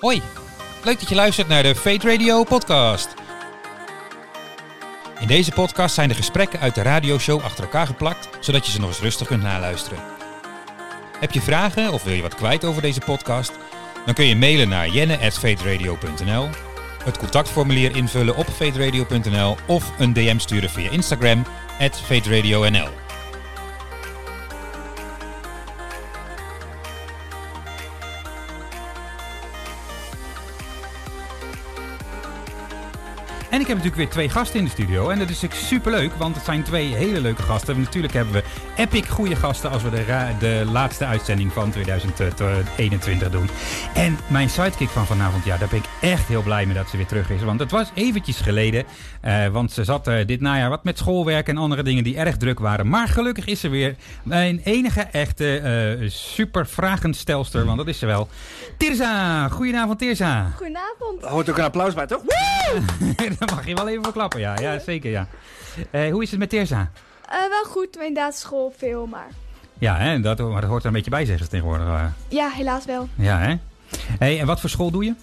Hoi, leuk dat je luistert naar de Fate Radio podcast. In deze podcast zijn de gesprekken uit de radioshow achter elkaar geplakt, zodat je ze nog eens rustig kunt naluisteren. Heb je vragen of wil je wat kwijt over deze podcast? Dan kun je mailen naar jenne.fateradio.nl, het contactformulier invullen op fateradio.nl of een DM sturen via Instagram, @fateradionl. Natuurlijk weer twee gasten in de studio. En dat is super leuk, want het zijn twee hele leuke gasten. Natuurlijk hebben we epic goede gasten als we de, de laatste uitzending van 2021 doen. En mijn sidekick van vanavond, ja, daar ben ik echt heel blij mee dat ze weer terug is. Want het was eventjes geleden, eh, want ze zat eh, dit najaar wat met schoolwerk en andere dingen die erg druk waren. Maar gelukkig is ze weer mijn enige echte eh, super vragenstelster, want dat is ze wel. Tirza, goedenavond Tirza. Goedenavond. Hoort ook een applaus bij, toch? Daar mag je wel even voor klappen, ja. Ja, zeker, ja. Eh, hoe is het met Tirza? Eh, wel goed, mijn school veel, maar Ja, hè, dat, maar dat hoort er een beetje bij, zeggen ze tegenwoordig. eh. ja, helaas wel. Ja, hè? Hey, en wat voor school doe je?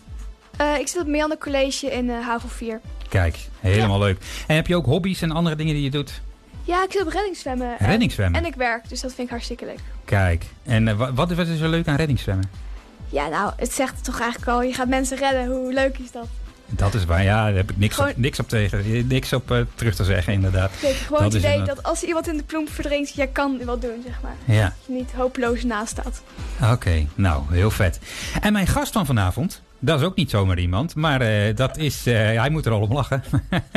Eh, ik zit op Meander College in uh, Havel 4. Kijk, helemaal leuk. En heb je ook hobby's en andere dingen die je doet? Ja, ik zit op reddingszwemmen. en- Reddingszwemmen? En ik werk, dus dat vind ik hartstikke leuk. Kijk, en wa- wat, wat is er leuk aan reddingszwemmen? Ja, nou, het zegt het toch eigenlijk al. Je gaat mensen redden. Hoe leuk is dat? Dat is waar, ja, daar heb ik niks, op, niks op tegen, niks op eh, terug te zeggen, inderdaad. Kijk, gewoon Dat het idee dat als iemand in de plomp verdrinkt, jij kan wel doen, zeg maar. Ja, Dat je niet hopeloos naast staat. oké, nou, heel vet. En mijn gast van vanavond, dat is ook niet zomaar iemand, maar eh, dat is, eh, hij moet er al om lachen.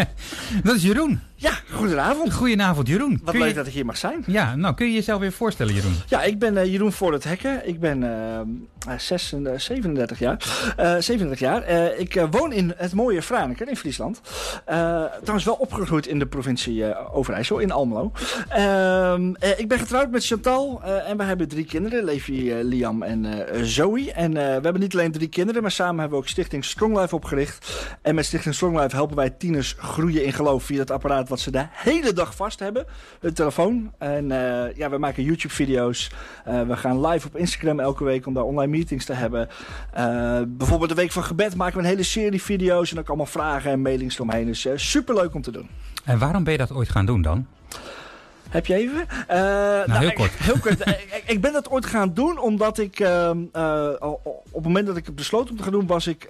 dat is Jeroen. Ja, goedenavond. Goedenavond, Jeroen. Wat Kun leuk je- dat ik hier mag zijn. Ja, nou kun je jezelf weer voorstellen, Jeroen? Ja, ik ben eh, Jeroen voor het Hekken. Ik ben eh, 36, 37 jaar. 37 jaar. Eh, ik woon in het mooie Franeker in Friesland. Trouwens wel opgegroeid in de provincie Overijssel, in Almelo. Ehm, eh, ik ben getrouwd met Chantal en we hebben drie kinderen. Levi, Liam en Zoe. En we hebben niet alleen drie kinderen, maar samen hebben we ook Stichting Strong Life opgericht. En met Stichting Strong Life helpen wij tieners groeien in geloof via het apparaat wat ze de hele dag vast hebben. Hun telefoon. En eh, ja, we maken YouTube-video's. Eh, we gaan live op Instagram elke week om daar online meetings te hebben. Eh, bijvoorbeeld de Week van Gebed maken we een hele serie video's. En ook allemaal vragen en mailings eromheen. Dus super leuk om te doen. En waarom ben je dat ooit gaan doen dan? Heb je even? Eh, nou, heel ik- kort. Heel kort. Ik, ik ben dat ooit gaan doen omdat ik... ehm, eh, op het moment dat ik het besloot om te gaan doen, was ik,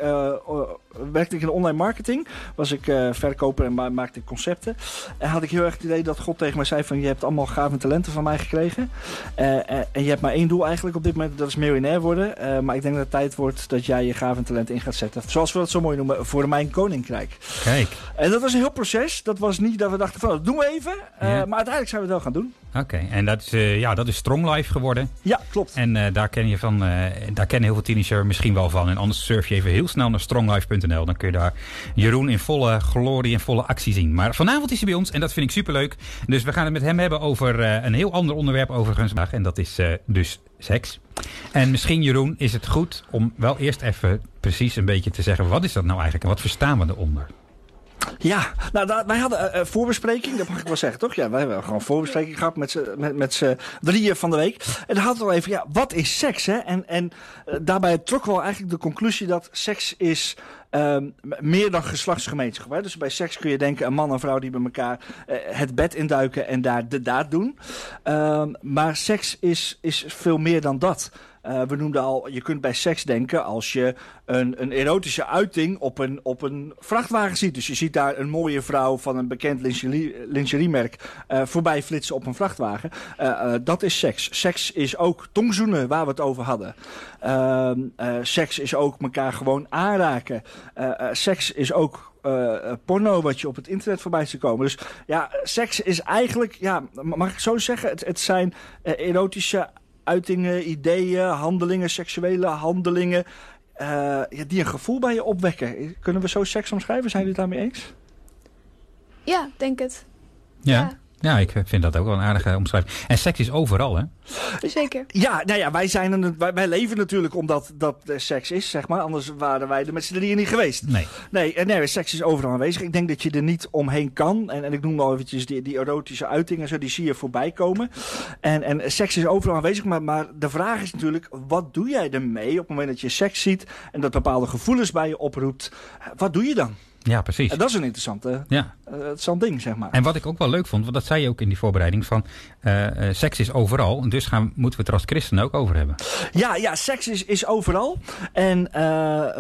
werkte ik in online marketing. Was ik eh, verkoper en ma- maakte ik concepten. En had ik heel erg het idee dat God tegen mij zei van... Je hebt allemaal gave talenten van mij gekregen. Eh, eh, en je hebt maar één doel eigenlijk op dit moment. Dat is miljonair worden. Maar ik denk dat het tijd wordt dat jij je gave talenten in gaat zetten. Zoals we dat zo mooi noemen. Voor mijn koninkrijk. Kijk, En dat was een heel proces. Dat was niet dat we dachten van... Dat doen we even. Ja. Maar uiteindelijk zijn we het wel gaan doen. oké. En dat is, ja, dat is Strong Life geworden. Ja, klopt. En daar, ken je van, daar kennen heel veel teenagers misschien wel van. En anders surf je even heel snel naar stronglife.nl. Dan kun je daar Jeroen in volle glorie en volle actie zien. Maar vanavond is hij bij ons en dat vind ik superleuk. Dus we gaan het met hem hebben over eh, een heel ander onderwerp overigens. vandaag. En dat is eh, dus seks. En misschien Jeroen is het goed om wel eerst even precies een beetje te zeggen. Wat is dat nou eigenlijk en wat verstaan we eronder? Ja, nou, wij hadden eh, voorbespreking, dat mag ik wel zeggen, toch? Ja, wij hebben gewoon voorbespreking gehad met z'n met, drieën van de week. En dan hadden we even, ja, wat is seks, hè? En, en daarbij trok wel eigenlijk de conclusie dat seks is ehm, meer dan geslachtsgemeenschap. Hè? Dus bij seks kun je denken een man en vrouw die bij elkaar eh, het bed induiken en daar de daad doen. Ehm, maar seks is, is veel meer dan dat. Eh, we noemden al, je kunt bij seks denken als je een, een erotische uiting op een, op een vrachtwagen ziet. Dus je ziet daar een mooie vrouw van een bekend lingerie- lingeriemerk eh voorbij flitsen op een vrachtwagen. Eh, dat is seks. Seks is ook tongzoenen, waar we het over hadden. Ehm, eh, seks is ook elkaar gewoon aanraken. Seks is ook porno wat je op het internet voorbij ziet komen. Dus ja, seks is eigenlijk, ja, mag ik zo zeggen, het, het zijn erotische uitingen, ideeën, handelingen, seksuele handelingen. eh, ja, die een gevoel bij je opwekken. Kunnen we zo seks omschrijven? Zijn jullie het daarmee eens? Ja, denk het. Ja. Ja, ik vind dat ook wel een aardige omschrijving. En seks is overal, hè? Zeker. Ja, nou ja, wij, zijn een, wij, wij leven natuurlijk omdat dat er seks is, zeg maar. Anders waren wij er met z'n drieën niet geweest. Nee. Nee, eh, nee, seks is overal aanwezig. Ik denk dat je er niet omheen kan. En, en ik noem al eventjes die, die erotische uitingen, zo, die zie je voorbij komen. En, en seks is overal aanwezig, maar, maar de vraag is natuurlijk, wat doe jij ermee op het moment dat je seks ziet en dat bepaalde gevoelens bij je oproept? Wat doe je dan? Ja, precies. En dat is een interessante, Ja. eh, interessant ding, zeg maar. En wat ik ook wel leuk vond, want dat zei je ook in die voorbereiding, van eh, eh, seks is overal. En dus gaan, moeten we het er als christenen ook over hebben. Ja, ja, seks is, is overal. En, eh,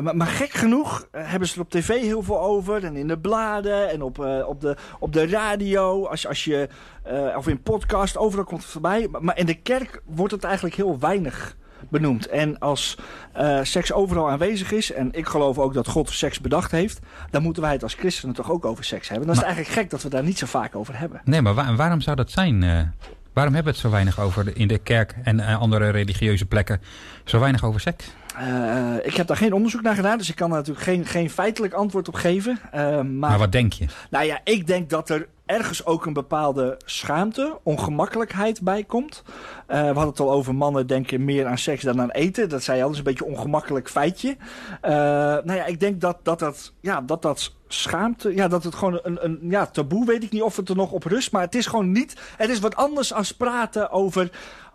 maar, maar gek genoeg eh, hebben ze er op tv heel veel over. En in de bladen en op, eh, op, de, op de radio. Als, als je, eh, of in podcast, overal komt het voorbij. Maar, maar in de kerk wordt het eigenlijk heel weinig benoemd. En als eh, seks overal aanwezig is, en ik geloof ook dat God seks bedacht heeft, dan moeten wij het als christenen toch ook over seks hebben. Dan is het eigenlijk gek dat we daar niet zo vaak over hebben. Nee, maar wa- waarom zou dat zijn? eh? waarom hebben we het zo weinig over in de kerk en eh, andere religieuze plekken? Zo weinig over seks? Eh, ik heb daar geen onderzoek naar gedaan, dus ik kan natuurlijk geen, geen feitelijk antwoord op geven. Eh, maar Maar wat denk je? Nou ja, ik denk dat er ergens ook een bepaalde schaamte, ongemakkelijkheid bij komt. Eh, we hadden het al over mannen denken meer aan seks dan aan eten. Dat zei je al, dat is een beetje een ongemakkelijk feitje. Nou ja, ik denk dat dat, dat, ja, dat, dat schaamte, ja, dat het gewoon een, een ja, taboe, weet ik niet of het er nog op rust. Maar het is gewoon niet, het is wat anders als praten over,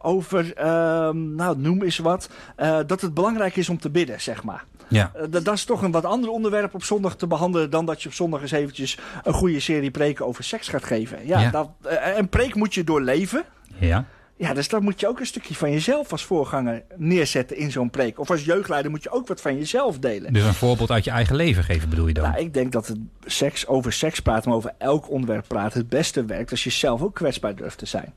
over ehm, nou noem eens wat, eh, dat het belangrijk is om te bidden, zeg maar. Ja. Eh, dat, is toch een wat ander onderwerp op zondag te behandelen dan dat je op zondag eens eventjes een goede serie preken over seks gaat geven. Ja, Ja. Dat, eh, een preek moet je doorleven. Ja. Ja, dus dan moet je ook een stukje van jezelf als voorganger neerzetten in zo'n preek. Of als jeugdleider moet je ook wat van jezelf delen. Dus een voorbeeld uit je eigen leven geven bedoel je dan? Nou, ik denk dat het seks over seks praten, maar over elk onderwerp praten, het beste werkt als je zelf ook kwetsbaar durft te zijn.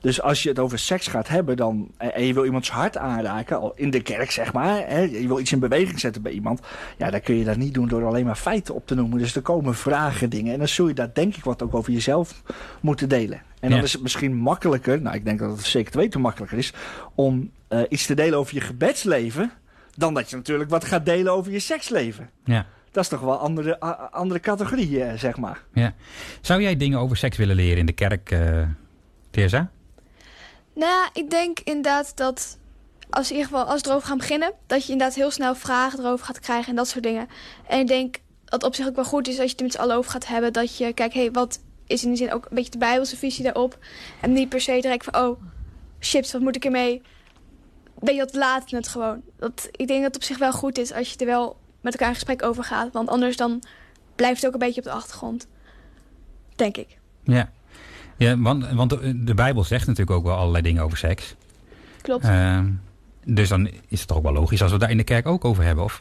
Dus als je het over seks gaat hebben dan, en en je wil iemands hart aanraken, al in de kerk zeg maar, hè, je wil iets in beweging zetten bij iemand, ja, dan kun je dat niet doen door alleen maar feiten op te noemen. Dus er komen vragen, dingen en dan zul je daar denk ik wat ook over jezelf moeten delen. En dan Ja. is het misschien makkelijker, nou ik denk dat het zeker te weten makkelijker is, om eh, iets te delen over je gebedsleven, dan dat je natuurlijk wat gaat delen over je seksleven. Ja. Dat is toch wel andere, a- andere categorie, eh, zeg maar. ja. Zou jij dingen over seks willen leren in de kerk, eh Teresa? Nou ik denk inderdaad dat als, in ieder geval, als we erover gaan beginnen, dat je inderdaad heel snel vragen erover gaat krijgen en dat soort dingen. En ik denk dat het op zich ook wel goed is als je het er met z'n allen over gaat hebben. Dat je kijkt, hé, hey, wat is in die zin ook een beetje de Bijbelse visie daarop. En niet per se direct van, oh, chips, wat moet ik ermee? Weet je wat, laat het gewoon. Dat, ik denk dat het op zich wel goed is als je er wel met elkaar in gesprek over gaat. Want anders dan blijft het ook een beetje op de achtergrond. Denk ik. Ja. ja want, want de, de Bijbel zegt natuurlijk ook wel allerlei dingen over seks. Klopt. Ehm, dus dan is het toch ook wel logisch als we daar in de kerk ook over hebben. Of,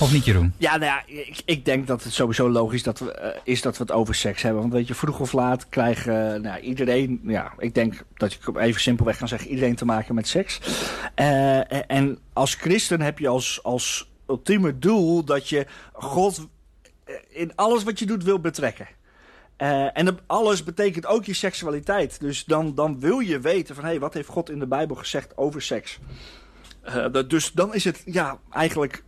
of niet, Jeroen? Ja, nou ja, ik, ik denk dat het sowieso logisch dat we, eh, is dat we het over seks hebben. Want weet je, vroeg of laat krijgt nou, iedereen, ja, ik denk dat ik even simpelweg kan zeggen, iedereen te maken met seks. Eh, en als christen heb je als, als ultieme doel dat je God in alles wat je doet wil betrekken. En alles betekent ook je seksualiteit. Dus dan, dan wil je weten van, hé, hey, wat heeft God in de Bijbel gezegd over seks? Dus dan is het ja, eigenlijk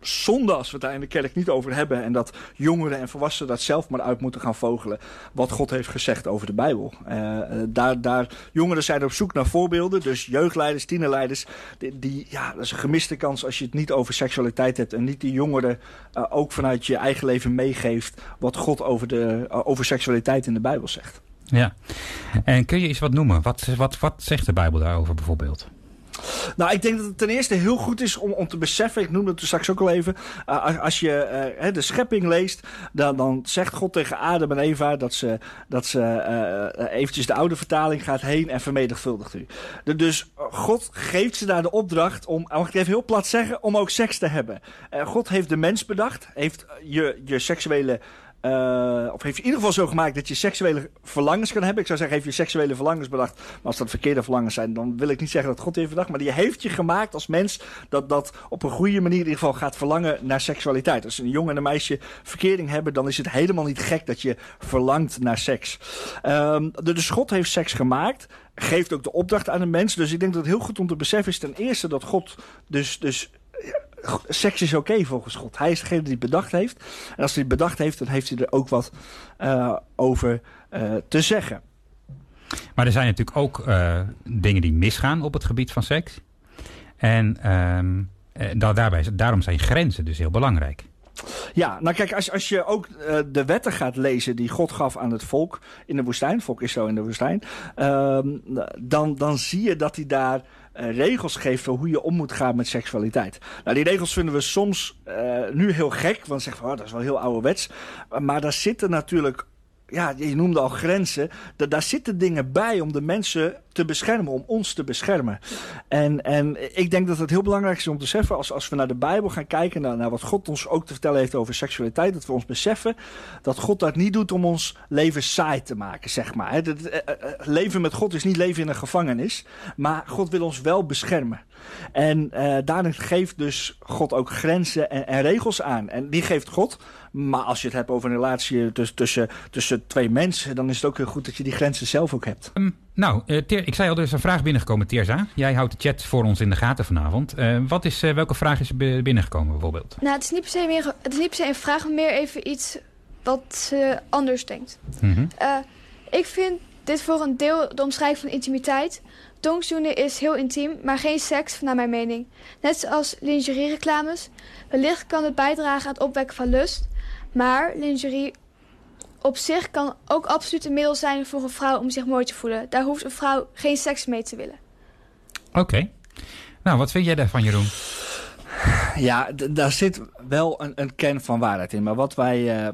zonde als we het daar in de kerk niet over hebben. En dat jongeren en volwassenen dat zelf maar uit moeten gaan vogelen. Wat God heeft gezegd over de Bijbel. Eh, eh, daar, daar, jongeren zijn op zoek naar voorbeelden. Dus jeugdleiders, tienerleiders. Die, ja, dat is een gemiste kans als je het niet over seksualiteit hebt. En niet die jongeren eh, ook vanuit je eigen leven meegeeft. Wat God over, de, over seksualiteit in de Bijbel zegt. Ja. En kun je eens wat noemen? Wat, wat, wat zegt de Bijbel daarover bijvoorbeeld? Nou, ik denk dat het ten eerste heel goed is om, om te beseffen, ik noemde het straks ook al even, uh, als, je hè, de schepping leest, dan, dan zegt God tegen Adam en Eva dat ze, dat ze uh, eventjes de oude vertaling gaat heen en vermenigvuldigt u. Dus God geeft ze daar de opdracht om, mag ik even heel plat zeggen, om ook seks te hebben. God heeft de mens bedacht, heeft je, je seksuele uh, of heeft je in ieder geval zo gemaakt dat je seksuele verlangens kan hebben. Ik zou zeggen, heeft je seksuele verlangens bedacht. Maar als dat verkeerde verlangens zijn, dan wil ik niet zeggen dat God heeft bedacht. Maar die heeft je gemaakt als mens dat dat op een goede manier in ieder geval gaat verlangen naar seksualiteit. Als een jongen en een meisje verkering hebben, dan is het helemaal niet gek dat je verlangt naar seks. Um, dus God heeft seks gemaakt. Geeft ook de opdracht aan de mens. Dus ik denk dat het heel goed om te beseffen is ten eerste dat God dus, dus seks is oké okay volgens God. Hij is degene die het bedacht heeft. En als hij het bedacht heeft, dan heeft hij er ook wat uh, over uh, te zeggen. Maar er zijn natuurlijk ook uh, dingen die misgaan op het gebied van seks. En um, daarbij, daarom zijn grenzen dus heel belangrijk. Ja, nou kijk, als, als je ook uh, de wetten gaat lezen die God gaf aan het volk in de woestijn, volk Israël in de woestijn, uh, dan, dan zie je dat hij daar regels geeft voor hoe je om moet gaan met seksualiteit. Nou, die regels vinden we soms nu heel gek, want zeggen van, oh, dat is wel heel ouderwets. Maar daar zitten natuurlijk ja, je noemde al grenzen. Da daar zitten dingen bij om de mensen te beschermen, om ons te beschermen. En, en ik denk dat het heel belangrijk is om te beseffen, als, als we naar de Bijbel gaan kijken, naar, naar wat God ons ook te vertellen heeft over seksualiteit, dat we ons beseffen dat God dat niet doet om ons leven saai te maken, zeg maar. Het, het, het leven met God is niet leven in een gevangenis, maar God wil ons wel beschermen. En uh, daarin geeft dus God ook grenzen en, en, regels aan. En die geeft God. Maar als je het hebt over een relatie tussen, tussen, tussen twee mensen, dan is het ook heel goed dat je die grenzen zelf ook hebt. Um, nou, uh, Ter, ik zei al, er is een vraag binnengekomen, Terza. Jij houdt de chat voor ons in de gaten vanavond. Uh, wat is, welke vraag is er binnengekomen bijvoorbeeld? Nou, het is niet per se, meer, het is niet per se een vraag, maar meer even iets wat anders denkt. Mm -hmm. ik vind dit voor een deel de omschrijving van intimiteit. Tongzoenen is heel intiem, maar geen seks, naar mijn mening. Net zoals lingerie-reclames. Wellicht kan het bijdragen aan het opwekken van lust. Maar lingerie op zich kan ook absoluut een middel zijn voor een vrouw om zich mooi te voelen. Daar hoeft een vrouw geen seks mee te willen. Oké. Okay. Nou, wat vind jij daarvan, Jeroen? Ja, daar zit wel een, een kern van waarheid in. Maar wat wij uh,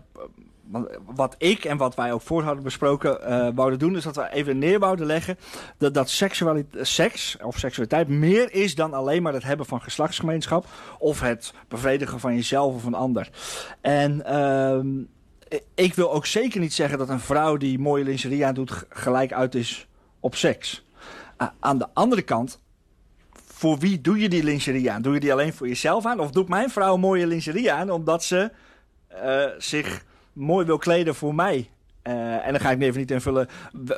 wat ik en wat wij ook voor hadden besproken uh, wouden doen, is dat we even neer wouden leggen dat, dat seks of seksualiteit meer is dan alleen maar het hebben van geslachtsgemeenschap of het bevredigen van jezelf of een ander. En uh, ik wil ook zeker niet zeggen dat een vrouw die mooie lingerie aan doet gelijk uit is op seks. Aan de andere kant, voor wie doe je die lingerie aan? Doe je die alleen voor jezelf aan? Of doet mijn vrouw mooie lingerie aan omdat ze uh, zich mooi wil kleden voor mij. Uh, en dan ga ik even niet invullen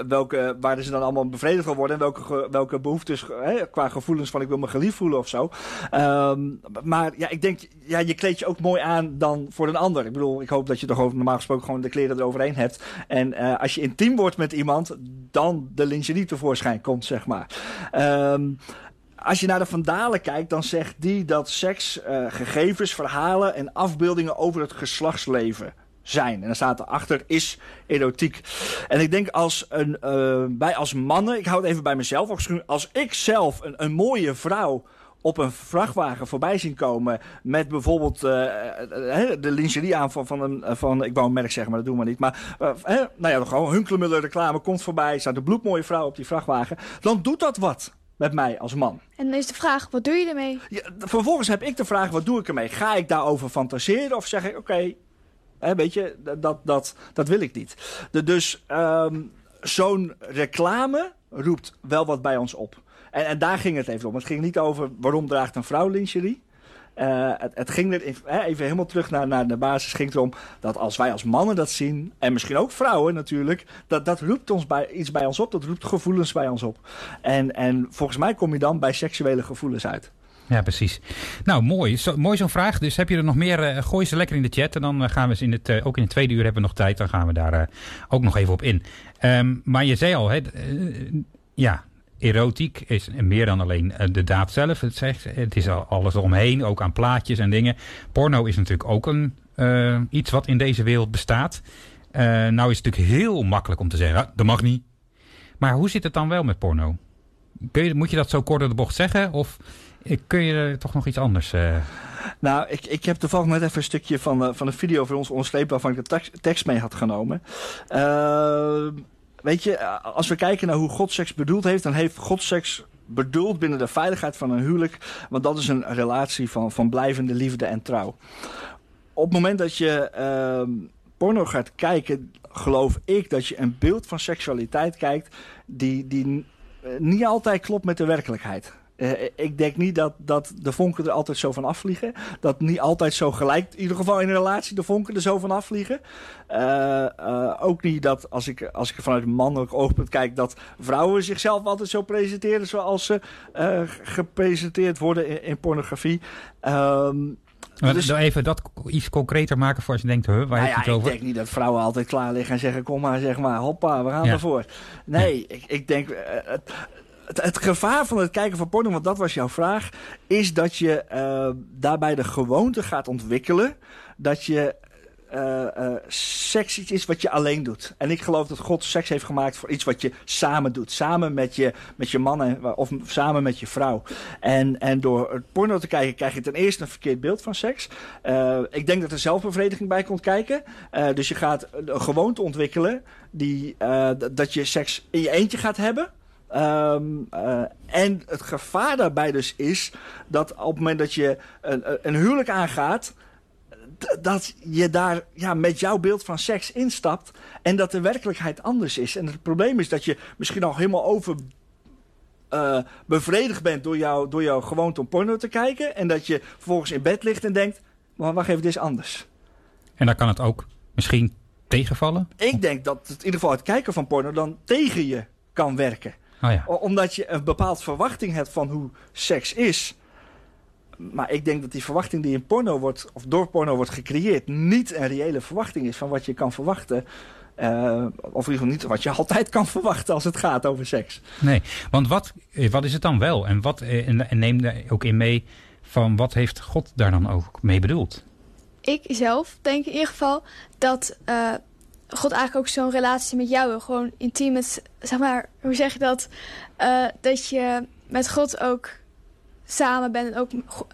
welke, waar ze dan allemaal bevredigd wil worden. En welke, welke behoeftes hè, qua gevoelens van ik wil me geliefd voelen of zo. Um, maar ja, ik denk, ja, je kleed je ook mooi aan dan voor een ander. Ik bedoel, ik hoop dat je toch over, normaal gesproken gewoon de kleren eroverheen hebt. En uh, als je intiem wordt met iemand, dan de lingerie tevoorschijn komt, zeg maar. Um, als je naar de Vandalen kijkt, dan zegt die dat seks uh, gegevens, verhalen en afbeeldingen over het geslachtsleven zijn. En dan staat erachter is erotiek. En ik denk als een, uh, wij als mannen, ik hou het even bij mezelf, als ik zelf een, een mooie vrouw op een vrachtwagen voorbij zien komen met bijvoorbeeld uh, de lingerie aan van, van een, van, ik wou een merk zeggen, maar dat doen we niet. Maar uh, nou ja, gewoon Hunklemuller reclame komt voorbij, staat een bloedmooie vrouw op die vrachtwagen. Dan doet dat wat met mij als man. En dan is de vraag, wat doe je ermee? Ja, vervolgens heb ik de vraag, wat doe ik ermee? Ga ik daarover fantaseren of zeg ik, oké, okay, Weet je, dat, dat, dat wil ik niet. Dus um, zo'n reclame roept wel wat bij ons op. En, en daar ging het even om. Het ging niet over waarom draagt een vrouw lingerie. Uh, het, het, ging er even helemaal terug naar, naar de basis. ging erom dat als wij als mannen dat zien, en misschien ook vrouwen natuurlijk, dat, dat roept ons bij, iets bij ons op. Dat roept gevoelens bij ons op. En, en volgens mij kom je dan bij seksuele gevoelens uit. Ja, precies. Nou, mooi. Mooi zo'n vraag. Dus heb je er nog meer, uh, gooi ze lekker in de chat. En dan uh, gaan we in het, uh, ook in het tweede uur hebben we nog tijd. Dan gaan we daar ook nog even op in. Um, maar je zei al, ja, erotiek is meer dan alleen de daad zelf. Het, zegt, het is alles omheen, ook aan plaatjes en dingen. Porno is natuurlijk ook een, iets wat in deze wereld bestaat. nou is het natuurlijk heel makkelijk om te zeggen, ah, dat mag niet. Maar hoe zit het dan wel met porno? Moet je dat zo kort door de bocht zeggen? Of Kun je toch nog iets anders... Uh... Nou, ik, ik heb toevallig net even een stukje van, uh, van de video voor ons onderstreept... waarvan ik de tekst mee had genomen. Uh, weet je, als we kijken naar hoe God seks bedoeld heeft... dan heeft God seks bedoeld binnen de veiligheid van een huwelijk. Want dat is een relatie van, van blijvende liefde en trouw. Op het moment dat je porno gaat kijken... geloof ik dat je een beeld van seksualiteit kijkt... die, die niet altijd klopt met de werkelijkheid. Uh, ik denk niet dat, dat de vonken er altijd zo van afvliegen. Dat niet altijd zo gelijk, in ieder geval in een relatie, de vonken er zo van afvliegen. Uh, uh, ook niet dat, als ik, als ik vanuit een mannelijk oogpunt kijk, dat vrouwen zichzelf altijd zo presenteren zoals ze gepresenteerd worden in, in pornografie. Um, Dus- nou even dat iets concreter maken voor als je denkt, huh, waar Nou heb ja, je het ik over? denk niet dat vrouwen altijd klaar liggen en zeggen: Kom maar, zeg maar, hoppa, we gaan Ja. ervoor. Nee, ik, ik denk. Het, het, gevaar van het kijken van porno, want dat was jouw vraag, is dat je eh, daarbij de gewoonte gaat ontwikkelen dat je. eh, seks iets is wat je alleen doet. En ik geloof dat God seks heeft gemaakt voor iets wat je samen doet. Samen met je, met je man of samen met je vrouw. En, en door het porno te kijken krijg je ten eerste een verkeerd beeld van seks. Ik denk dat er zelfbevrediging bij komt kijken. Dus je gaat een gewoonte ontwikkelen die, dat je seks in je eentje gaat hebben. Ehm, eh, en het gevaar daarbij dus is dat op het moment dat je een, een huwelijk aangaat, dat je daar ja, met jouw beeld van seks instapt en dat de werkelijkheid anders is. En het probleem is dat je misschien al helemaal over bevredigd bent door, jou, door jouw gewoonte om porno te kijken en dat je vervolgens in bed ligt en denkt, maar wacht even, dit is anders. En dan kan het ook misschien tegenvallen? Ik denk dat het, in ieder geval het kijken van porno dan tegen je kan werken. Oh ja. Omdat je een bepaald verwachting hebt van hoe seks is. Maar ik denk dat die verwachting die in porno wordt, of door porno wordt gecreëerd, niet een reële verwachting is van wat je kan verwachten. Eh, of in ieder geval niet wat je altijd kan verwachten als het gaat over seks. Nee, want wat, eh, wat is het dan wel? En, wat, eh, en, en neem daar ook in mee van wat heeft God daar dan ook mee bedoeld? Ik zelf denk in ieder geval dat eh, God eigenlijk ook zo'n relatie met jou wil. Gewoon intiem met, zeg maar, hoe zeg je dat? Eh, dat je met God ook samen bent en ook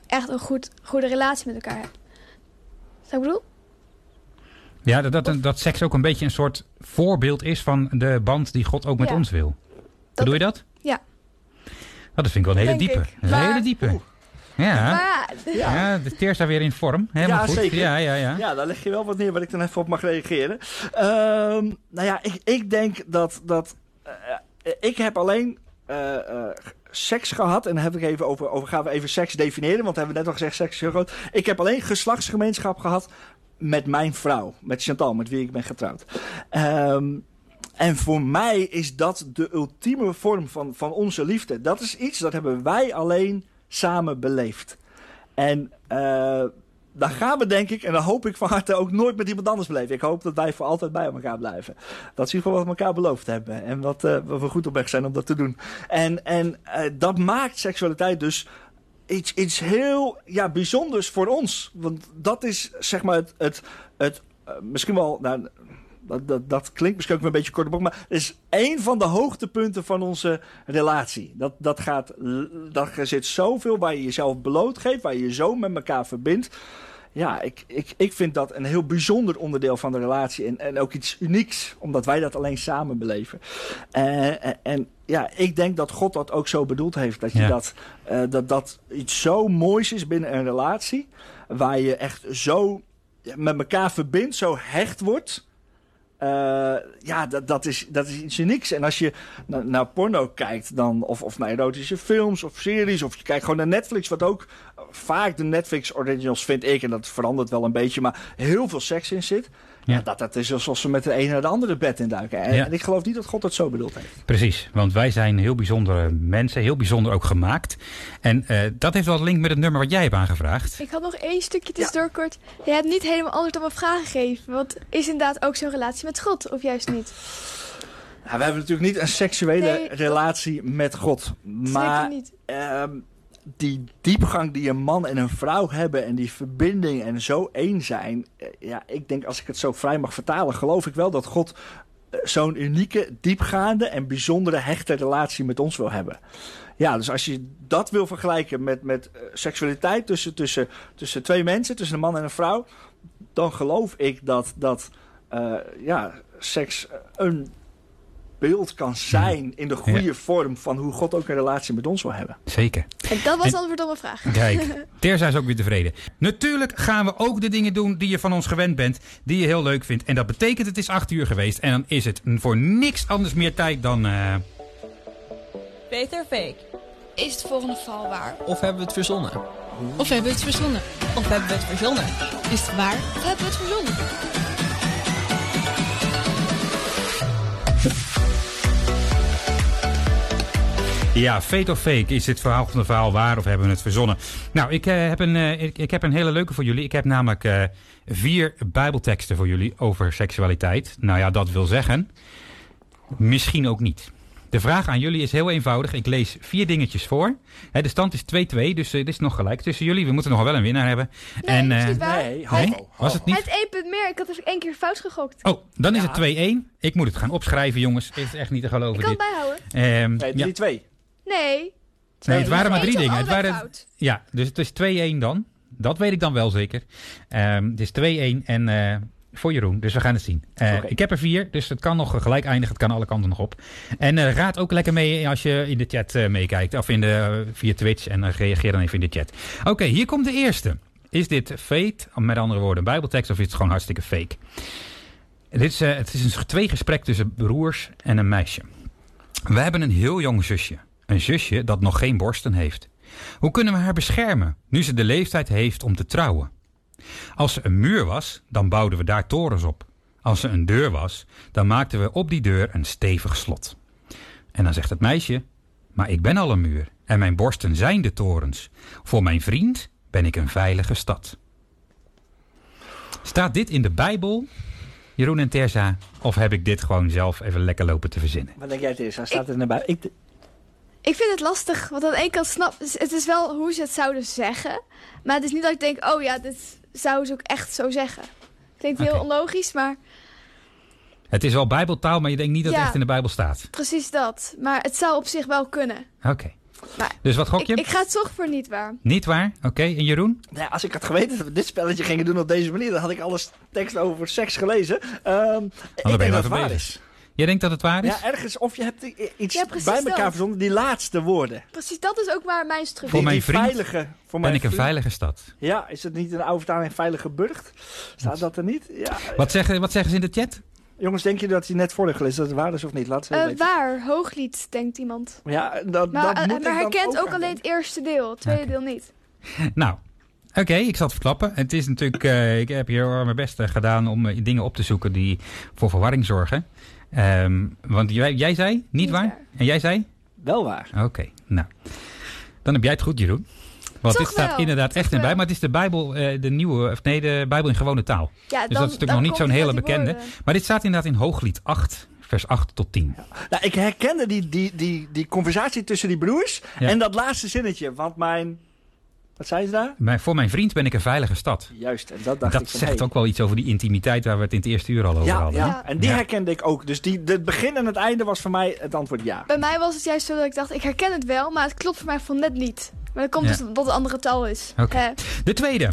echt een goed, goede relatie met elkaar hebt. Wat ik bedoel? Ja, dat, dat, dat seks ook een beetje een soort voorbeeld is van de band die God ook met Ja. ons wil. Bedoel je dat? Ja. Dat vind ik wel een hele Denk diepe. ik. Dat is een Maar- hele diepe. Ja. Maar ja, de teer staat weer in vorm. Helemaal Ja, goed. zeker. Ja, ja, ja. Ja, daar leg je wel wat neer waar ik dan even op mag reageren. Ehm, nou ja, ik, ik denk dat. dat eh, ik heb alleen eh, eh, seks gehad. En dan heb ik even over, over. Gaan we even seks definiëren? Want we hebben net al gezegd: seks is heel groot. Ik heb alleen geslachtsgemeenschap gehad met mijn vrouw. Met Chantal, met wie ik ben getrouwd. Ehm, en voor mij is dat de ultieme vorm van, van onze liefde. Dat is iets dat hebben wij alleen samen beleefd. En eh, dan gaan we denk ik, en dan hoop ik van harte ook nooit met iemand anders beleven. Ik hoop dat wij voor altijd bij elkaar blijven. Dat is in ieder wat we elkaar beloofd hebben. En wat, wat we goed op weg zijn om dat te doen. En, en eh, dat maakt seksualiteit dus iets, iets heel ja, bijzonders voor ons. Want dat is zeg maar het, het, het misschien wel, nou, dat, dat, dat klinkt misschien ook een beetje kort op maar het is één van de hoogtepunten van onze relatie. Dat, dat, gaat, dat er zit zoveel waar je jezelf blootgeeft, waar je je zo met elkaar verbindt. Ja, ik, ik, ik vind dat een heel bijzonder onderdeel van de relatie. En, en ook iets unieks, omdat wij dat alleen samen beleven. Eh, en, en ja, ik denk dat God dat ook zo bedoeld heeft. Dat je Ja. dat, eh, dat, dat iets zo moois is binnen een relatie. Waar je echt zo met elkaar verbindt, zo hecht wordt. Eh, ja, dat, dat, is, dat is iets unieks. En als je na- naar porno kijkt, dan, of, of naar erotische films of series, of je kijkt gewoon naar Netflix, wat ook eh, vaak de Netflix originals vind ik, en dat verandert wel een beetje, maar heel veel seks in zit. Ja. Ja. dat, dat is alsof ze met de ene naar de andere bed induiken. En, Ja. en ik geloof niet dat God het zo bedoeld heeft. Precies, want wij zijn heel bijzondere mensen, heel bijzonder ook gemaakt. En eh, dat heeft wel een link met het nummer wat jij hebt aangevraagd. ik had nog één stukje tussendoor kort. Je hebt niet helemaal antwoord op mijn vraag gegeven. Want is inderdaad ook zo'n relatie met God, of juist niet? Nou, we hebben natuurlijk niet een seksuele Nee, dat- relatie met God. Maar Zeker niet. ehm, die diepgang die een man en een vrouw hebben en die verbinding en zo één zijn. eh, ja, ik denk als ik het zo vrij mag vertalen, geloof ik wel dat God eh, zo'n unieke, diepgaande en bijzondere hechte relatie met ons wil hebben. Ja, dus als je dat wil vergelijken met, met eh, seksualiteit tussen, tussen, tussen twee mensen, tussen een man en een vrouw, dan geloof ik dat, dat ja, seks een beeld kan zijn in de goede vorm van hoe God ook een relatie met ons wil hebben. Zeker. En dat was En- het antwoord op mijn vraag. Kijk, Terza is ook weer tevreden. Natuurlijk gaan we ook de dingen doen die je van ons gewend bent, die je heel leuk vindt. En dat betekent het is acht uur geweest. En dan is het voor niks anders meer tijd dan... eh, Beter fake. Is het volgende val waar? Of hebben we het verzonnen? Of hebben we het verzonnen? Of hebben we het verzonnen? Is het waar? Of hebben we het verzonnen? Ja, fake of fake. Is dit verhaal van de verhaal waar of hebben we het verzonnen? Nou, ik, eh, heb, een, eh, ik, ik heb een hele leuke voor jullie. Ik heb namelijk eh, vier bijbelteksten voor jullie over seksualiteit. Nou ja, dat wil zeggen, misschien ook niet. De vraag aan jullie is heel eenvoudig. Ik lees vier dingetjes voor. Hè, de stand is 2-2, dus dit is nog gelijk tussen jullie. We moeten nog wel een winnaar hebben. Nee, en, is eh, niet waar. Nee, ho, Nee? ho, ho, Was het niet? Het één punt meer. Ik had dus één keer fout gegokt. Oh, dan is het 2-1. Ik moet het gaan opschrijven, jongens. Het is echt niet te geloven Ik kan het dit. bijhouden. Ehm, Nee, ja. 3-2. Nee. Nee, het waren maar drie dingen. Het waren, fout. ja, dus het is 2-1 dan. Dat weet ik dan wel zeker. Ehm, het is 2-1 en eh, voor Jeroen. Dus we gaan het zien. Eh. Ik heb er vier, dus het kan nog gelijk eindigen. Het kan alle kanten nog op. En eh, raad ook lekker mee als je in de chat eh, meekijkt. Of in de, via Twitch. En reageer dan even in de chat. Oké, hier komt de eerste. Is dit fake? Met andere woorden, een bijbeltekst. Of is het gewoon hartstikke fake? Dit is, het is een tweegesprek tussen broers en een meisje. We hebben een heel jong zusje. Een zusje dat nog geen borsten heeft. Hoe kunnen we haar beschermen nu ze de leeftijd heeft om te trouwen? Als ze een muur was, dan bouwden we daar torens op. Als ze een deur was, dan maakten we op die deur een stevig slot. En dan zegt het meisje: Maar ik ben al een muur en mijn borsten zijn de torens. Voor mijn vriend ben ik een veilige stad. Staat dit in de Bijbel, Jeroen en Terza, of heb ik dit gewoon zelf even lekker lopen te verzinnen? Wat denk jij, Theresa? Staat er naar buiten? Ik, Ik vind het lastig, want aan de ene kant snap... Het is wel hoe ze het zouden zeggen. Maar het is niet dat ik denk, oh ja, dit zouden ze ook echt zo zeggen. Klinkt heel Oké. onlogisch, maar Het is wel Bijbeltaal, maar je denkt niet dat het echt in de Bijbel staat. precies dat. Maar het zou op zich wel kunnen. Oké. Dus wat gok je? ik ga het toch voor niet waar. Niet waar? Oké, en Jeroen? nou ja, als ik had geweten dat we dit spelletje gingen doen op deze manier, dan had ik alles tekst over seks gelezen. Ehm ik denk wel dat het waar is. Jij denkt dat het waar is? Ja, ergens, of je hebt iets Ja, bij elkaar dat. verzonnen, die laatste woorden. Precies, dat is ook waar mijn Voor structuur mijn die vriend veilige, voor ben mijn ik een vriend- veilige stad. Ja, is het niet een oude vertaling veilige burcht? Staat dat er niet? Ja. Wat zeggen, wat zeggen ze in de chat? Jongens, denk je dat hij net voor gelezen dat het waar is of niet? Laat ze weten. waar? Hooglied, denkt iemand. Ja, dat, Maar, dat eh, moet ik maar hij dan kent ook alleen het eerste deel, het tweede deel niet. Nou, oké, ik zal het verklappen. Het is natuurlijk, eh, ik heb hier mijn best gedaan om dingen op te zoeken die voor verwarring zorgen. Ehm, want jij, jij zei, niet, Niet waar? waar. En jij zei? Wel waar. Oké, nou. Dan heb jij het goed, Jeroen. Want Toch dit staat wel, inderdaad toch echt in bij, maar het is de Bijbel, eh, de nieuwe, of nee, de Bijbel in gewone taal. Ja, Dus dan, dat is natuurlijk nog niet zo'n hele bekende. woorden. Maar dit staat inderdaad in Hooglied 8, vers 8 tot 10. Nou, ik herkende die, die, die, die conversatie tussen die broers Ja. en dat laatste zinnetje. Want mijn... Wat zei ze daar? Voor mijn vriend ben ik een veilige stad. Juist, en dat dacht Dat ik van, zegt hey. ook wel iets over die intimiteit waar we het in het eerste uur al over Ja, hadden. ja, en die Ja. herkende ik ook. Dus die, het begin en het einde was voor mij het antwoord ja. Bij mij was het juist zo dat ik dacht, ik herken het wel, maar het klopt voor mij van net niet. Maar dat komt Ja. dus omdat het een andere taal is. De tweede.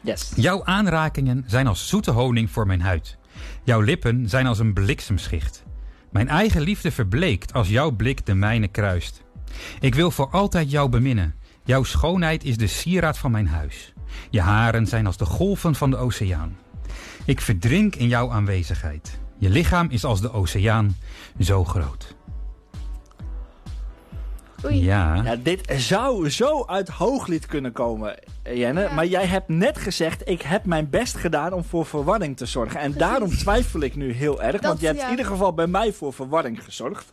Yes. Jouw aanrakingen zijn als zoete honing voor mijn huid. Jouw lippen zijn als een bliksemschicht. Mijn eigen liefde verbleekt als jouw blik de mijne kruist. Ik wil voor altijd jou beminnen. Jouw schoonheid is de sieraad van mijn huis. Je haren zijn als de golven van de oceaan. Ik verdrink in jouw aanwezigheid. Je lichaam is als de oceaan, zo groot. Oei. Ja, Ja, dit zou zo uit hooglied kunnen komen, Jenne. Ja. Maar jij hebt net gezegd, ik heb mijn best gedaan om voor verwarring te zorgen. En daarom twijfel ik nu heel erg. Dat, want je hebt ja. in ieder geval bij mij voor verwarring gezorgd.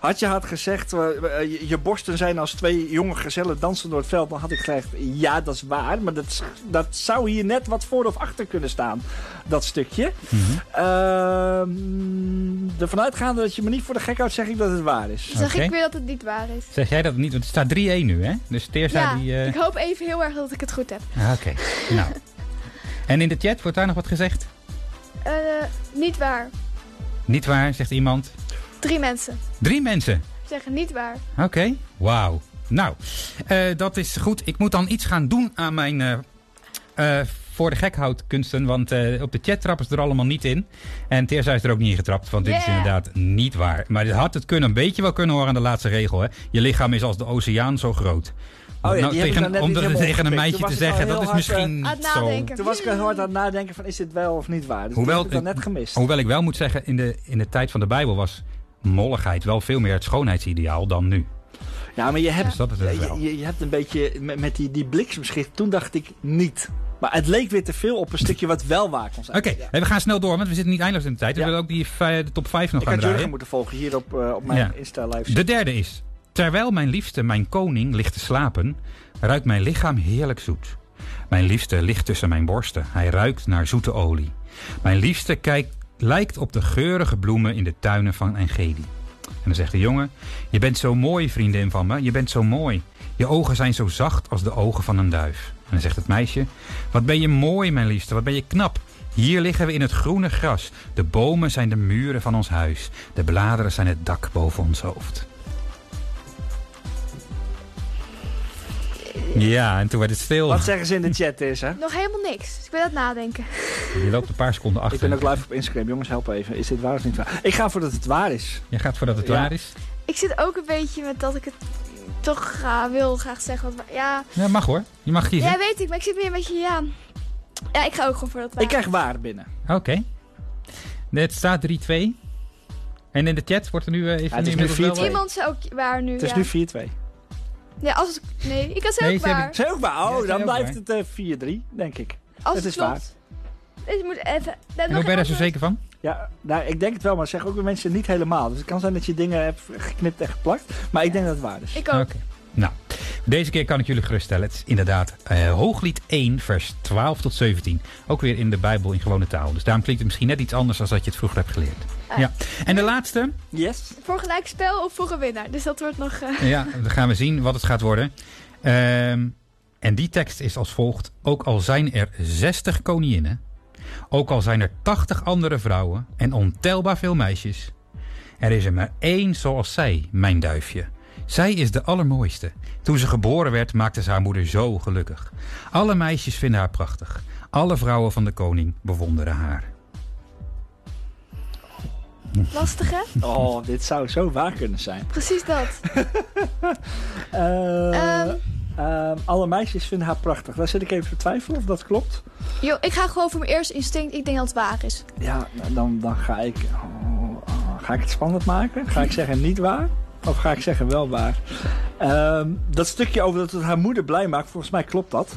Had je had gezegd, eh, eh, je, je borsten zijn als twee jonge gezellen dansen door het veld. Dan had ik gezegd, ja dat is waar. Maar dat, dat zou hier net wat voor of achter kunnen staan. Dat stukje. Mhm. Ehm ervan uitgaande dat je me niet voor de gek houdt, zeg ik dat het waar is. Dan zeg ik weer dat het niet waar is. zeg jij dat niet? Want het staat 3-1 nu, hè? Dus Teersa Ja, die... eh, ik hoop even heel erg dat ik het goed heb. Oké, nou. En in de chat wordt daar nog wat gezegd? Eh, niet waar. Niet waar, zegt iemand. Drie mensen Drie mensen. zeggen niet waar. Oké, wauw. Nou, eh, dat is goed. Ik moet dan iets gaan doen aan mijn eh, voor de gekhoudkunsten. Want eh, op de chat trappen ze er allemaal niet in. En Teersa is er ook niet in getrapt, want dit is inderdaad niet waar. Maar dit had het kunnen, een beetje wel kunnen horen aan de laatste regel. Hè? Je lichaam is als de oceaan zo groot. Oh ja, Nou, tegen, om helemaal tegen een meisje te zeggen, dat is eh, misschien het niet zo. Toen was ik heel hard aan het nadenken van is dit wel of niet waar. Dus Hoewel heb ik dan het- net gemist. Hoewel ik wel moet zeggen, in de, in de tijd van de Bijbel was molligheid wel veel meer het schoonheidsideaal dan nu. Ja, maar je hebt, Dus dat is het wel. je, je, je hebt een beetje met, met die, die bliksemschicht. Toen dacht ik niet. Maar het leek weer te veel op een stukje wat wel waar kon zijn. Oké, Ja. hey, we gaan snel door, want we zitten niet eindeloos in de tijd. We Ja. willen ook die vijf- de top 5 nog Ik gaan had Jurgen draaien. moeten volgen hier op, eh, op mijn Ja. Insta live. De derde is, Terwijl mijn liefste, mijn koning, ligt te slapen, ruikt mijn lichaam heerlijk zoet. Mijn liefste ligt tussen mijn borsten, hij ruikt naar zoete olie. Mijn liefste kijkt, lijkt op de geurige bloemen in de tuinen van Engedi. En dan zegt de jongen, je bent zo mooi vriendin van me, je bent zo mooi. Je ogen zijn zo zacht als de ogen van een duif. En dan zegt het meisje, wat ben je mooi mijn liefste, wat ben je knap. Hier liggen we in het groene gras. De bomen zijn de muren van ons huis. De bladeren zijn het dak boven ons hoofd. Ja, en toen werd het stil. Wat zeggen ze in de chat is, hè? Nog helemaal niks. Dus ik ben aan het nadenken. Je loopt een paar seconden Ik achter. ben ook live op Instagram. Jongens, help even. Is dit waar of niet waar? Ik ga voor dat het waar is. Je gaat voordat het Ja. waar is. Ik zit ook een beetje met dat ik het toch ga, wil graag zeggen. Wat, ja, Ja, mag hoor. Je mag kiezen. ja, weet ik. Maar ik zit meer een beetje, ja... Ja, ik ga ook gewoon voor dat waar. Ik krijg waar binnen. Oké. Het staat 3-2. En in de chat wordt er nu eh, even... Ja, het is nu inmiddels wel, 4-2. eh, Iemand zei ook waar nu, Het is ja. nu 4-2. Nee, als het, nee, ik kan Nee, zeggen ze hebben- waar. Zijn ook waar? Oh, dan ook blijft waar. het eh 4-3, denk ik. Als het het, is waar. Dus moet even... En hoe ben je daar zo zeker van? Ja, nou, ik denk het wel, maar zeg ook weer mensen niet helemaal. Dus het kan zijn dat je dingen hebt geknipt en geplakt. Maar ik denk dat het waar is. Ik ook. Oké. Nou, deze keer kan ik jullie geruststellen. Het is inderdaad eh, Hooglied 1, vers 12 tot 17. Ook weer in de Bijbel in gewone taal. Dus daarom klinkt het misschien net iets anders dan dat je het vroeger hebt geleerd. Ah. Ja. En de laatste, Yes. Voor gelijk spel of voor een winnaar. Dus dat wordt nog... eh, ja, dan gaan we zien wat het gaat worden. Ehm, en die tekst is als volgt. Ook al zijn er 60 koninginnen, ook al zijn er 80 andere vrouwen en ontelbaar veel meisjes. Er is er maar één zoals zij, mijn duifje. Zij is de allermooiste. Toen ze geboren werd, maakte ze haar moeder zo gelukkig. Alle meisjes vinden haar prachtig. Alle vrouwen van de koning bewonderen haar. lastig, hè? Oh, dit zou zo waar kunnen zijn. Precies dat. Eh, Ehm. Ehm, alle meisjes vinden haar prachtig. Daar zit ik even te twijfelen of dat klopt. Yo, ik ga gewoon voor mijn eerste instinct. Ik denk dat het waar is. Ja, dan, dan ga ik... oh, oh, ga ik het spannend maken? Ga ik zeggen niet waar? Of ga ik zeggen wel waar? Ehm, dat stukje over dat het haar moeder blij maakt, volgens mij klopt dat.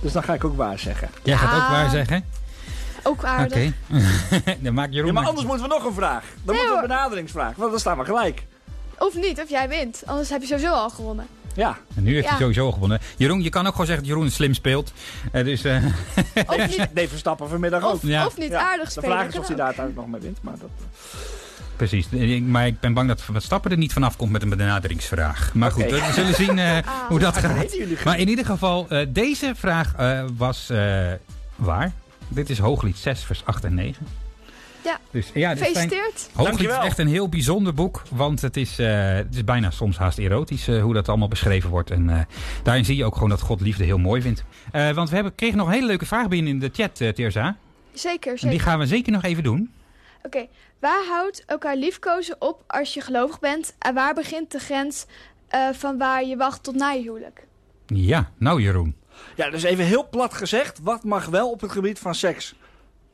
Dus dan ga ik ook waar zeggen. Jij gaat ook Ja. waar zeggen? Ook aardig. Oké. dan maak Jeroen Ja, maar anders moeten we nog een vraag. Dan moeten we een benaderingsvraag. Want dan staan we gelijk. Of niet, of jij wint. Anders heb je sowieso al gewonnen. Ja. En nu heeft hij sowieso gewonnen. Jeroen, je kan ook gewoon zeggen dat Jeroen slim speelt. Eh, dus eh, Of niet, Nee, Verstappen vanmiddag ook. of, Ja. of niet Ja. aardig De spelen. vraag is of hij daar uiteindelijk nog mee wint. Maar dat... precies. Ik- Maar ik ben bang dat Verstappen er niet vanaf komt met een benaderingsvraag. Maar goed, we zullen zien eh, hoe dat Ah, gaat. Maar in ieder geval, eh, deze vraag eh, was eh, waar. Dit is Hooglied 6, vers 8 en 9. Ja. Dus ja, zijn, Gefeliciteerd. Hooglied is Dankjewel. echt een heel bijzonder boek. Want het is, eh, het is bijna soms haast erotisch eh, hoe dat allemaal beschreven wordt. En eh, daarin zie je ook gewoon dat God liefde heel mooi vindt. Eh, want we hebben, kregen nog een hele leuke vraag binnen in de chat, eh Teerza. Zeker, En die zeker. gaan we zeker nog even doen. Oké, waar houdt elkaar liefkozen op als je gelovig bent? En waar begint de grens eh, van waar je wacht tot na je huwelijk? Ja, nou Jeroen. Ja, dus even heel plat gezegd. Wat mag wel op het gebied van seks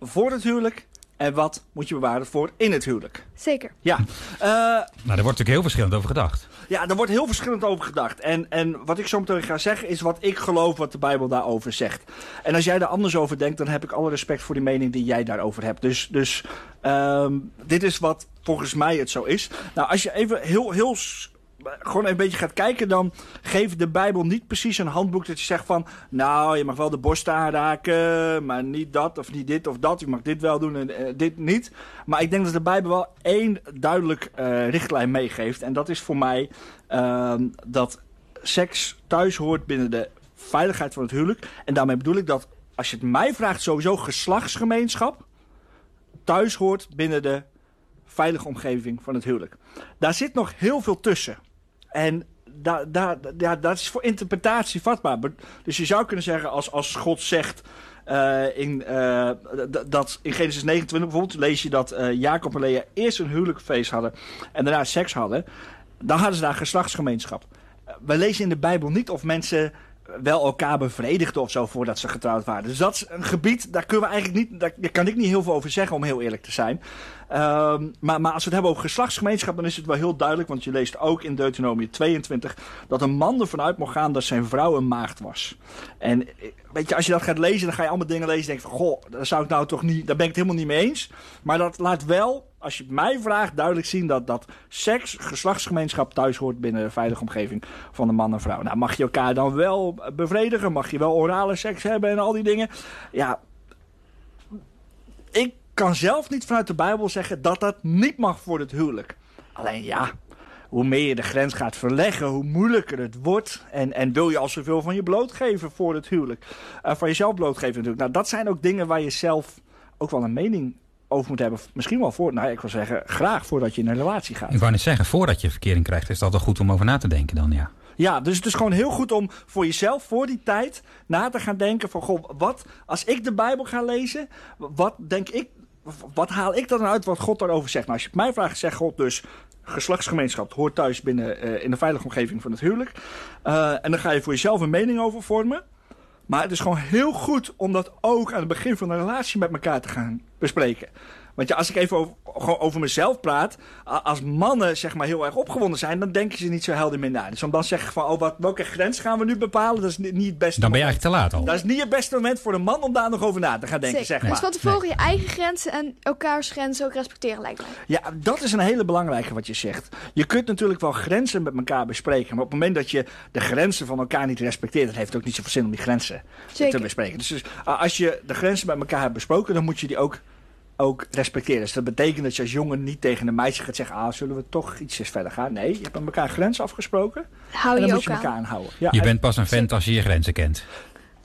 voor het huwelijk? En wat moet je bewaren voor in het huwelijk? Zeker. Ja, Eh, Nou, daar wordt natuurlijk heel verschillend over gedacht. ja daar wordt heel verschillend over gedacht. En, en wat ik zo meteen ga zeggen is wat ik geloof wat de Bijbel daarover zegt. En als jij daar anders over denkt, dan heb ik alle respect voor die mening die jij daarover hebt. Dus, dus ehm, dit is wat volgens mij het zo is. Nou, als je even heel, heel gewoon een beetje gaat kijken, dan geeft de Bijbel niet precies een handboek dat je zegt van, nou, je mag wel de borst aanraken, maar niet dat of niet dit of dat. Je mag dit wel doen en eh, dit niet. Maar ik denk dat de Bijbel wel één duidelijk eh, richtlijn meegeeft. En dat is voor mij ehm, dat seks thuis hoort binnen de veiligheid van het huwelijk. En daarmee bedoel ik dat, als je het mij vraagt, sowieso geslachtsgemeenschap thuis hoort binnen de veilige omgeving van het huwelijk. Daar zit nog heel veel tussen. En da, da, ja, dat is voor interpretatie vatbaar. Dus je zou kunnen zeggen, als, als God zegt. eh, in, eh, dat in Genesis 29 bijvoorbeeld lees je dat eh, Jacob en Lea eerst een huwelijksfeest hadden en daarna seks hadden. Dan hadden ze daar geslachtsgemeenschap. We lezen in de Bijbel niet of mensen wel elkaar bevredigden of zo voordat ze getrouwd waren. Dus dat is een gebied, daar kunnen we eigenlijk niet, daar kan ik niet heel veel over zeggen om heel eerlijk te zijn. Ehm, maar, maar als we het hebben over geslachtsgemeenschap, dan is het wel heel duidelijk, want je leest ook in Deuteronomie 22 dat een man ervan uit mocht gaan dat zijn vrouw een maagd was. En eh, weet je, als je dat gaat lezen, dan ga je allemaal dingen lezen en denk van, goh, daar zou ik nou toch niet, daar ben ik het helemaal niet mee eens. Maar dat laat wel als je mij vraagt, duidelijk zien dat, dat seks, geslachtsgemeenschap thuis hoort binnen de veilige omgeving van de man en vrouw. Nou, mag je elkaar dan wel bevredigen? Mag je wel orale seks hebben en al die dingen? Ja, ik kan zelf niet vanuit de Bijbel zeggen dat dat niet mag voor het huwelijk. Alleen ja, hoe meer je de grens gaat verleggen, hoe moeilijker het wordt. En, en wil je al zoveel van je blootgeven voor het huwelijk. Uh, van jezelf blootgeven natuurlijk. Nou, dat zijn ook dingen waar je zelf ook wel een mening over moet hebben. Misschien wel voor, nou ik wil zeggen, graag voordat je in een relatie gaat. Ik wou net zeggen, voordat je verkering krijgt, is dat wel goed om over na te denken dan, ja. Ja, dus het is gewoon heel goed om voor jezelf, voor die tijd, na te gaan denken van, goh, wat, als ik de Bijbel ga lezen, wat denk ik, wat haal ik dan uit wat God daarover zegt? Nou, als je mij vraagt, zegt God dus, geslachtsgemeenschap hoort thuis binnen uh, in de veilige omgeving van het huwelijk. Uh, en dan ga je voor jezelf een mening over vormen. Maar het is gewoon heel goed om dat ook aan het begin van een relatie met elkaar te gaan bespreken. Want ja, als ik even over, gewoon over mezelf praat. Als mannen zeg maar heel erg opgewonden zijn, dan denken ze niet zo helder meer na. Dus om dan zeggen van, oh, wat, welke grens gaan we nu bepalen? Dat is niet het beste Dan ben je eigenlijk te laat al. Dat is niet het beste moment voor een man om daar nog over na te gaan denken, zeg maar. Dus van tevoren je eigen grenzen en elkaars grenzen ook respecteren lijkt mij. Ja, dat is een hele belangrijke wat je zegt. Je kunt natuurlijk wel grenzen met elkaar bespreken. Maar op het moment dat je de grenzen van elkaar niet respecteert, dan heeft het ook niet zoveel zin om die grenzen Zeker. te bespreken. Dus, dus als je de grenzen met elkaar hebt besproken, dan moet je die ook ook respecteren. Dus dat betekent dat je als jongen niet tegen een meisje gaat zeggen... ah, zullen we toch ietsjes verder gaan? Nee, je hebt met elkaar grenzen afgesproken. Hou en dan moet je elkaar aan. aanhouden. Ja, Je en- bent pas een vent als je je grenzen kent.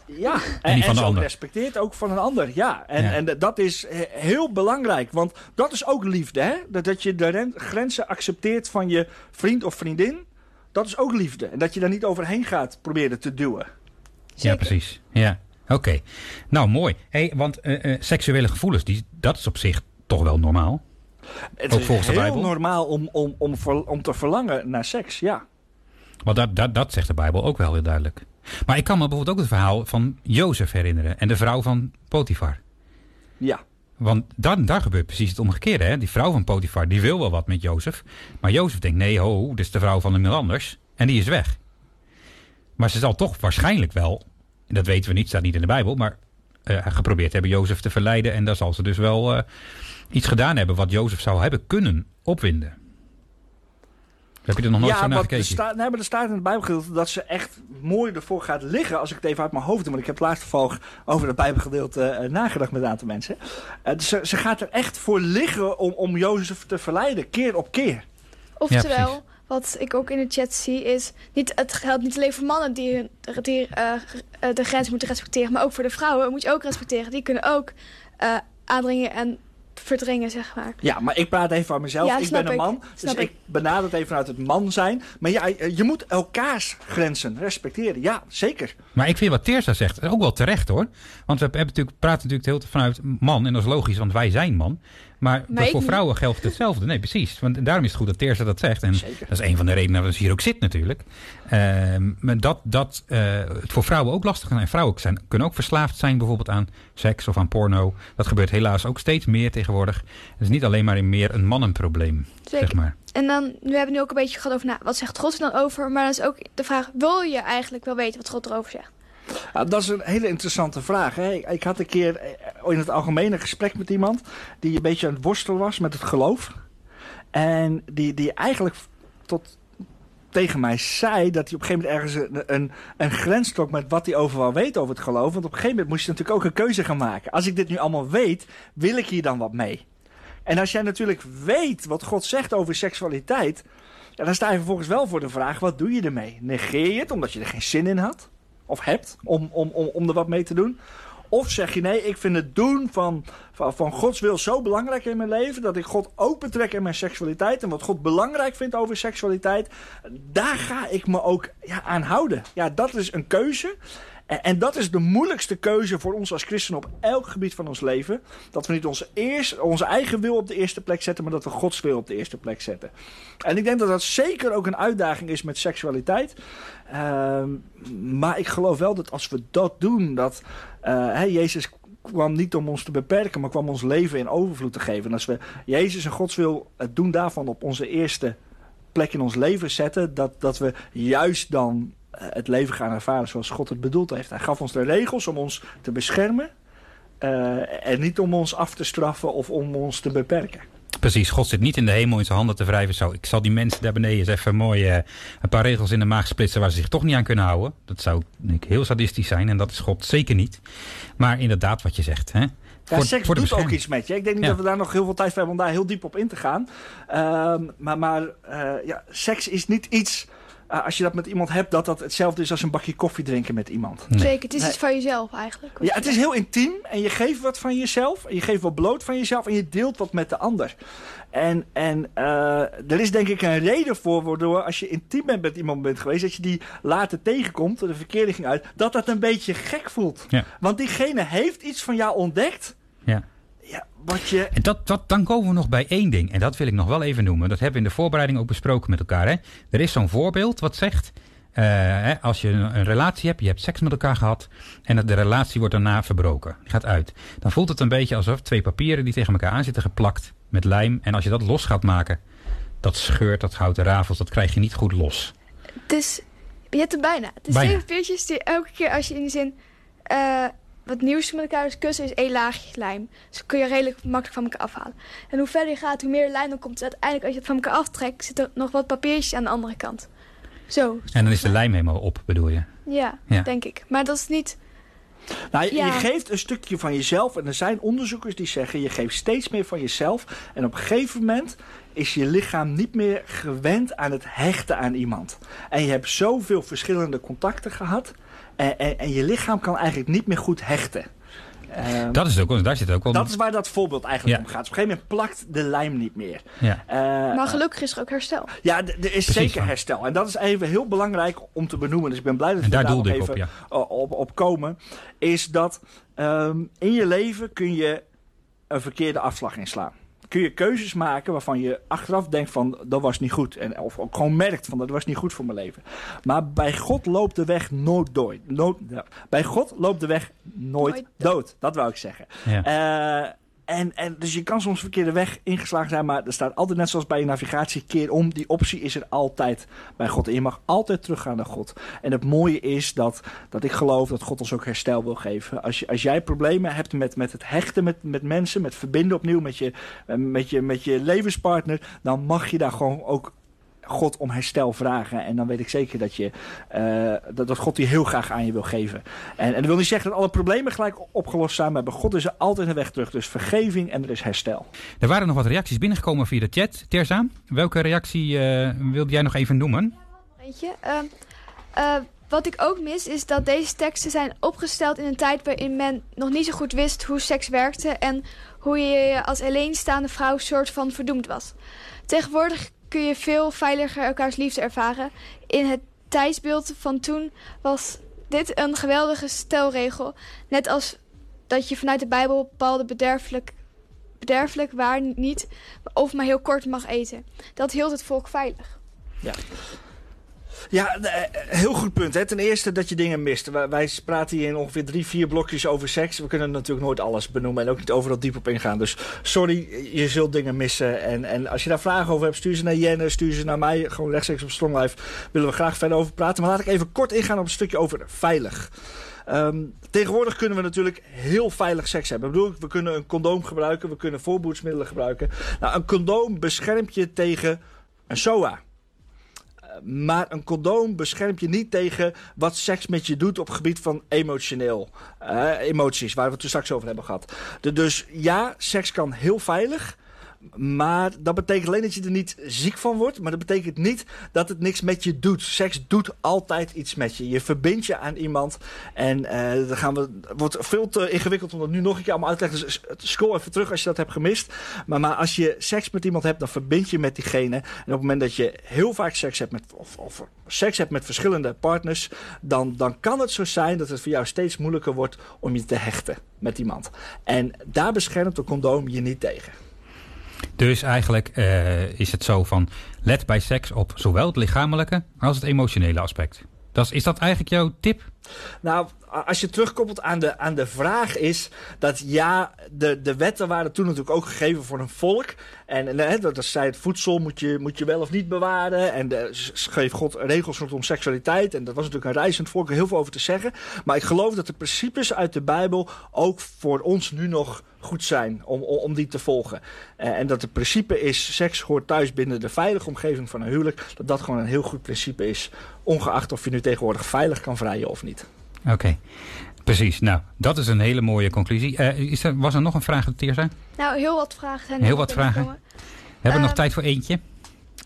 Ja, en, En die van en de zo ander. respecteert ook van een ander. Ja, en, Ja. en dat is he- heel belangrijk. Want dat is ook liefde, hè? Dat, dat je de ren- grenzen accepteert van je vriend of vriendin. Dat is ook liefde. En dat je daar niet overheen gaat proberen te duwen. Ja, precies. Ja, oké. Nou, mooi. Hey, want eh, eh, seksuele gevoelens, die, dat is op zich toch wel normaal. Het Ook is volgens de heel normaal om, om, om, ver- om te verlangen naar seks, ja. Want dat, dat, dat zegt de Bijbel ook wel heel duidelijk. Maar ik kan me bijvoorbeeld ook het verhaal van Jozef herinneren. En de vrouw van Potifar. Ja, Want dan, daar gebeurt precies het omgekeerde. Hè? Die vrouw van Potifar, die wil wel wat met Jozef. Maar Jozef denkt, nee ho, dit is de vrouw van iemand anders. En die is weg. Maar ze zal toch waarschijnlijk wel, en dat weten we niet, staat niet in de Bijbel. Maar eh, geprobeerd hebben Jozef te verleiden. En daar zal ze dus wel eh, iets gedaan hebben wat Jozef zou hebben kunnen opwinden. Heb je er nog nooit ja zo naar gekeken? staat, nee, maar er staat in het Bijbelgedeelte dat ze echt mooi ervoor gaat liggen. Als ik het even uit mijn hoofd doe, want ik heb laatst toevallig over het Bijbelgedeelte eh, nagedacht met een aantal mensen. Dus ze, ze gaat er echt voor liggen om, om Jozef te verleiden, keer op keer. Oftewel, precies. Wat ik ook in de chat zie is... Niet, het geldt niet alleen voor mannen die, die eh, eh, de grens moeten respecteren... maar ook voor de vrouwen moet je ook respecteren. Die kunnen ook eh, aandringen en verdringen, zeg maar. Ja, maar ik praat even van mezelf. Ja, ik ben een ik. man, dus ik ik. benader het even vanuit het man zijn. Maar ja, je moet elkaars grenzen respecteren. Ja, zeker. Maar ik vind wat Teersa zegt ook wel terecht hoor. Want we hebben natuurlijk, praten natuurlijk heel vanuit man. En dat is logisch, want wij zijn man. Maar, voor vrouwen geldt hetzelfde. Nee, precies. Want daarom is het goed dat Teersa dat zegt. En Zeker. dat is een van de redenen dat ze hier ook zit natuurlijk. Ehm, maar dat, dat eh, het voor vrouwen ook lastig is. En vrouwen zijn, kunnen ook verslaafd zijn bijvoorbeeld aan seks of aan porno. Dat gebeurt helaas ook steeds meer tegenwoordig. Het is niet alleen maar meer een mannenprobleem, Zeker. zeg maar. En dan, we hebben nu ook een beetje gehad over, nou, wat zegt God er dan over? Maar dan is ook de vraag, wil je eigenlijk wel weten wat God erover zegt? Ja, dat is een hele interessante vraag. Hè. Ik, had een keer eh, in het algemeen een gesprek met iemand die een beetje aan het worstelen was met het geloof. En die, die eigenlijk tot tegen mij zei dat hij op een gegeven moment ergens een, een, een grens trok met wat hij overal weet over het geloof. Want op een gegeven moment moest je natuurlijk ook een keuze gaan maken. Als ik dit nu allemaal weet, wil ik hier dan wat mee? En als jij natuurlijk weet wat God zegt over seksualiteit, dan sta je vervolgens wel voor de vraag: wat doe je ermee? Negeer je het omdat je er geen zin in had? Of hebt om, om, om, om er wat mee te doen? Of zeg je nee, ik vind het doen van, van, van Gods wil zo belangrijk in mijn leven. dat ik God ook betrek in mijn seksualiteit. En wat God belangrijk vindt over seksualiteit. daar ga ik me ook ja, aan houden. Ja, dat is een keuze. En, dat is de moeilijkste keuze voor ons als christenen op elk gebied van ons leven. Dat we niet onze, eerst, onze eigen wil op de eerste plek zetten, maar dat we Gods wil op de eerste plek zetten. En ik denk dat dat zeker ook een uitdaging is met seksualiteit. Ehm, maar ik geloof wel dat als we dat doen, dat hè, Jezus kwam niet om ons te beperken, maar kwam ons leven in overvloed te geven. En als we Jezus en Gods wil het doen daarvan op onze eerste plek in ons leven zetten, dat, dat we juist dan het leven gaan ervaren zoals God het bedoeld heeft. Hij gaf ons de regels om ons te beschermen eh, en niet om ons af te straffen of om ons te beperken. Precies, God zit niet in de hemel in zijn handen te wrijven. Zo, ik zal die mensen daar beneden eens even mooi eh, een paar regels in de maag splitsen waar ze zich toch niet aan kunnen houden. Dat zou denk ik, heel sadistisch zijn en dat is God zeker niet. Maar inderdaad, wat je zegt. Hè? Ja, Voor- seks voor doet ook iets met je. Ik denk niet Ja. dat we daar nog heel veel tijd voor hebben om daar heel diep op in te gaan. Ehm, maar maar eh, ja, seks is niet iets, eh, als je dat met iemand hebt, dat dat hetzelfde is als een bakje koffie drinken met iemand. Nee. Zeker, het is Nee. iets van jezelf eigenlijk. Ja, het is heel intiem en je geeft wat van jezelf. En je geeft wat bloot van jezelf en je deelt wat met de ander. En, en eh, er is denk ik een reden voor waardoor als je intiem bent met iemand bent geweest, dat je die later tegenkomt, de verkeerde ging uit, dat dat een beetje gek voelt. Ja. Want diegene heeft iets van jou ontdekt. Ja. Ja, wat je En dat, dat, dan komen we nog bij één ding. En dat wil ik nog wel even noemen. Dat hebben we in de voorbereiding ook besproken met elkaar. Hè? Er is zo'n voorbeeld wat zegt... eh, hè, als je een, een relatie hebt, je hebt seks met elkaar gehad... en dat de relatie wordt daarna verbroken. Die gaat uit. Dan voelt het een beetje alsof twee papieren die tegen elkaar aan zitten geplakt... met lijm. En als je dat los gaat maken... dat scheurt, dat houdt de rafels, dat krijg je niet goed los. Het is, je hebt er bijna. Het is Bijna. twee papiertjes die elke keer als je in die zin eh, wat nieuws met elkaar dus kussen is één laagje lijm. Dus kun je redelijk makkelijk van elkaar afhalen. En hoe verder je gaat, hoe meer lijm dan komt. Dus uiteindelijk als je het van elkaar aftrekt, zitten er nog wat papiertjes aan de andere kant. Zo, En dan is de lijm helemaal op, bedoel je? ja, Ja. denk ik. Maar dat is niet... Nou, je, Ja. je geeft een stukje van jezelf. En er zijn onderzoekers die zeggen: je geeft steeds meer van jezelf. En op een gegeven moment is je lichaam niet meer gewend aan het hechten aan iemand. En je hebt zoveel verschillende contacten gehad. En, en, en je lichaam kan eigenlijk niet meer goed hechten. Ehm, Dat is ook, daar zit ook wel... dat is waar dat voorbeeld eigenlijk Ja. om gaat. Op een gegeven moment plakt de lijm niet meer. ja. Eh, Maar gelukkig is er ook herstel. ja, er is Precies, zeker ja. herstel. En dat is even heel belangrijk om te benoemen. Dus ik ben blij dat we daar daar nog even op, ja. o- op, op komen. Is dat ehm, in je leven kun je een verkeerde afslag inslaan. Kun je keuzes maken waarvan je achteraf denkt van dat was niet goed. En, of ook gewoon merkt van dat was niet goed voor mijn leven. Maar bij God loopt de weg nooit dood. Ja. Bij God loopt de weg nooit, Nooit dood. Dat wou ik zeggen. Ja. Eh, en, en dus je kan soms verkeerde weg ingeslagen zijn, maar er staat altijd net zoals bij je navigatie keer om. Die optie is er altijd bij God. En je mag altijd teruggaan naar God. En het mooie is dat, dat ik geloof dat God ons ook herstel wil geven. Als, je, als jij problemen hebt met, met het hechten met, met mensen, met verbinden opnieuw met je, met, je, met je levenspartner, dan mag je daar gewoon ook God om herstel vragen. En dan weet ik zeker dat, je, eh, dat, dat God die heel graag aan je wil geven. En, en dat wil niet zeggen dat alle problemen gelijk opgelost zijn. Maar bij God is er altijd een weg terug. Dus vergeving en er is herstel. Er waren nog wat reacties binnengekomen via de chat. Terza, welke reactie eh, wilde jij nog even noemen? Weet je? Ehm, eh, wat ik ook mis is dat deze teksten zijn opgesteld in een tijd waarin men nog niet zo goed wist hoe seks werkte en hoe je je als alleenstaande vrouw soort van verdoemd was. Tegenwoordig kun je veel veiliger elkaars liefde ervaren. In het tijdsbeeld van toen was dit een geweldige stelregel. Net als dat je vanuit de Bijbel bepaalde bederfelijk, bederfelijk waar niet of maar heel kort mag eten. Dat hield het volk veilig. Ja, eh, heel goed punt. Hè. Ten eerste dat je dingen mist. Wij, praten hier in ongeveer drie, vier blokjes over seks. We kunnen natuurlijk nooit alles benoemen en ook niet overal diep op ingaan. Dus sorry, je zult dingen missen. En, en als je daar vragen over hebt, stuur ze naar Jenne, stuur ze naar mij. Gewoon rechtstreeks op Strong Life. Willen we graag verder over praten. Maar laat ik even kort ingaan op een stukje over veilig. Ehm, tegenwoordig kunnen we natuurlijk heel veilig seks hebben. Ik bedoel, we kunnen een condoom gebruiken, we kunnen voorboedsmiddelen gebruiken. Nou, een condoom beschermt je tegen een SOA. Maar een condoom beschermt je niet tegen wat seks met je doet op gebied van emotioneel. eh, emoties, waar we het straks over hebben gehad. Dus ja, seks kan heel veilig. Maar dat betekent alleen dat je er niet ziek van wordt. Maar dat betekent niet dat het niks met je doet. Seks doet altijd iets met je. Je verbindt je aan iemand. En eh dan gaan we, wordt veel te ingewikkeld om dat nu nog een keer allemaal uit te leggen. Dus scroll even terug als je dat hebt gemist. Maar, maar als je seks met iemand hebt, dan verbind je met diegene. En op het moment dat je heel vaak seks hebt met, of, of seks hebt met verschillende partners, dan, dan kan het zo zijn dat het voor jou steeds moeilijker wordt om je te hechten met iemand. En daar beschermt een condoom je niet tegen. Dus eigenlijk eh, is het zo van... let bij seks op zowel het lichamelijke als het emotionele aspect. Dat is, is dat eigenlijk jouw tip? Nou, als je terugkoppelt aan de, aan de vraag is dat ja, de, de wetten waren toen natuurlijk ook gegeven voor een volk. En, en hè, dat zei het voedsel moet je, moet je wel of niet bewaren. En de, schreef God regels rondom seksualiteit. En dat was natuurlijk een reizend volk, er heel veel over te zeggen. Maar ik geloof dat de principes uit de Bijbel ook voor ons nu nog goed zijn om, om, om die te volgen. Eh, en dat het principe is, seks hoort thuis binnen de veilige omgeving van een huwelijk. Dat dat gewoon een heel goed principe is. Ongeacht of je nu tegenwoordig veilig kan vrijen of niet. Oké, precies. Nou, dat is een hele mooie conclusie. Eh, is er, was er nog een vraag, Teersa? Nou, heel wat vragen zijn Heel wat binnengekomen. Hebben we nog Ehm, tijd voor eentje?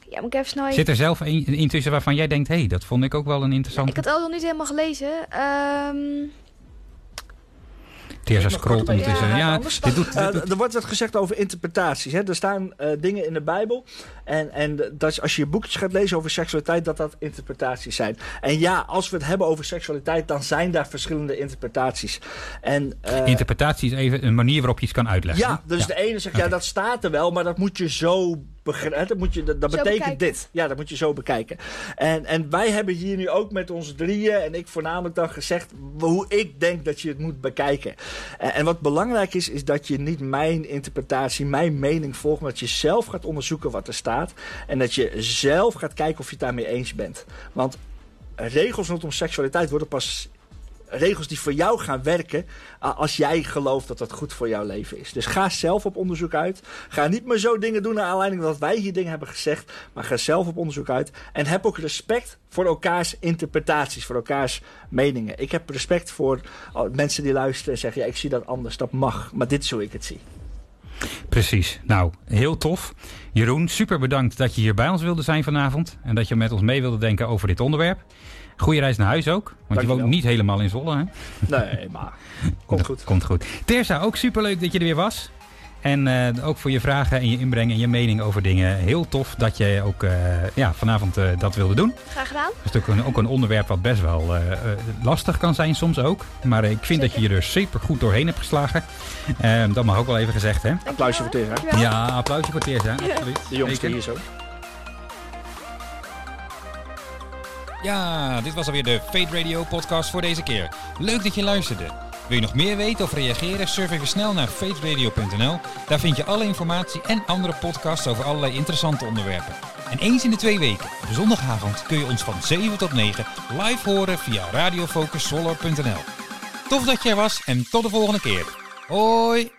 Ja, moet ik even snel... Zit er zelf een, een tussen waarvan jij denkt... hé, hey, dat vond ik ook wel een Ik interessante... had het al nog niet helemaal gelezen. Ehm, Op ondertussen. Ja, dit doet, Eh, dit doet- er wordt wat gezegd over interpretaties. Hè? Er staan eh, dingen in de Bijbel. En, en dat als je boekjes gaat lezen over seksualiteit, dat dat interpretaties zijn. En ja, als we het hebben over seksualiteit, dan zijn daar verschillende interpretaties. En, eh, interpretatie is even een manier waarop je iets kan uitleggen. ja, dus Ja. de ene zegt, ja, dat staat er wel, maar dat moet je zo. Dat, moet je, dat, betekent bekijken. dit. Ja, dat moet je zo bekijken. En, en wij hebben hier nu ook met ons drieën, en ik voornamelijk dan gezegd, hoe ik denk dat je het moet bekijken. En, en wat belangrijk is, is dat je niet mijn interpretatie, mijn mening volgt, maar dat je zelf gaat onderzoeken wat er staat. En dat je zelf gaat kijken of je het daarmee eens bent. Want regels rondom seksualiteit worden pas regels die voor jou gaan werken als jij gelooft dat dat goed voor jouw leven is. Dus ga zelf op onderzoek uit. Ga niet meer zo dingen doen naar aanleiding dat wij hier dingen hebben gezegd, maar ga zelf op onderzoek uit en heb ook respect voor elkaars interpretaties, voor elkaars meningen. Ik heb respect voor mensen die luisteren en zeggen ja, ik zie dat anders, dat mag, maar dit is hoe ik het zie. Precies. Nou, heel tof. Jeroen, super bedankt dat je hier bij ons wilde zijn vanavond. En dat je met ons mee wilde denken over dit onderwerp. Goeie reis naar huis ook. Want je woont niet helemaal in Zwolle, hè? Nee, maar komt Dat goed. Komt goed. Tersa, ook superleuk dat je er weer was. En eh, ook voor je vragen en je inbreng en je mening over dingen. Heel tof dat je ook eh, ja, vanavond eh, dat wilde doen. graag gedaan. Dat is natuurlijk een, ook een onderwerp wat best wel eh, eh, lastig kan zijn soms ook. Maar eh, ik vind dat je je er super goed doorheen hebt geslagen. Eh, dat mag ook wel even gezegd, hè? Applausje voor. Dankjewel. Ja, applausje voor Tersa. Absoluut. De jongste hier zo. Ja, dit was alweer de Fate Radio podcast voor deze keer. Leuk dat je luisterde. Wil je nog meer weten of reageren? Surf even snel naar fateradio.nl. Daar vind je alle informatie en andere podcasts over allerlei interessante onderwerpen. En eens in de twee weken, op zondagavond, kun je ons van 7 tot 9 live horen via radiofocussolar.nl. Tof dat je er was en tot de volgende keer. Hoi!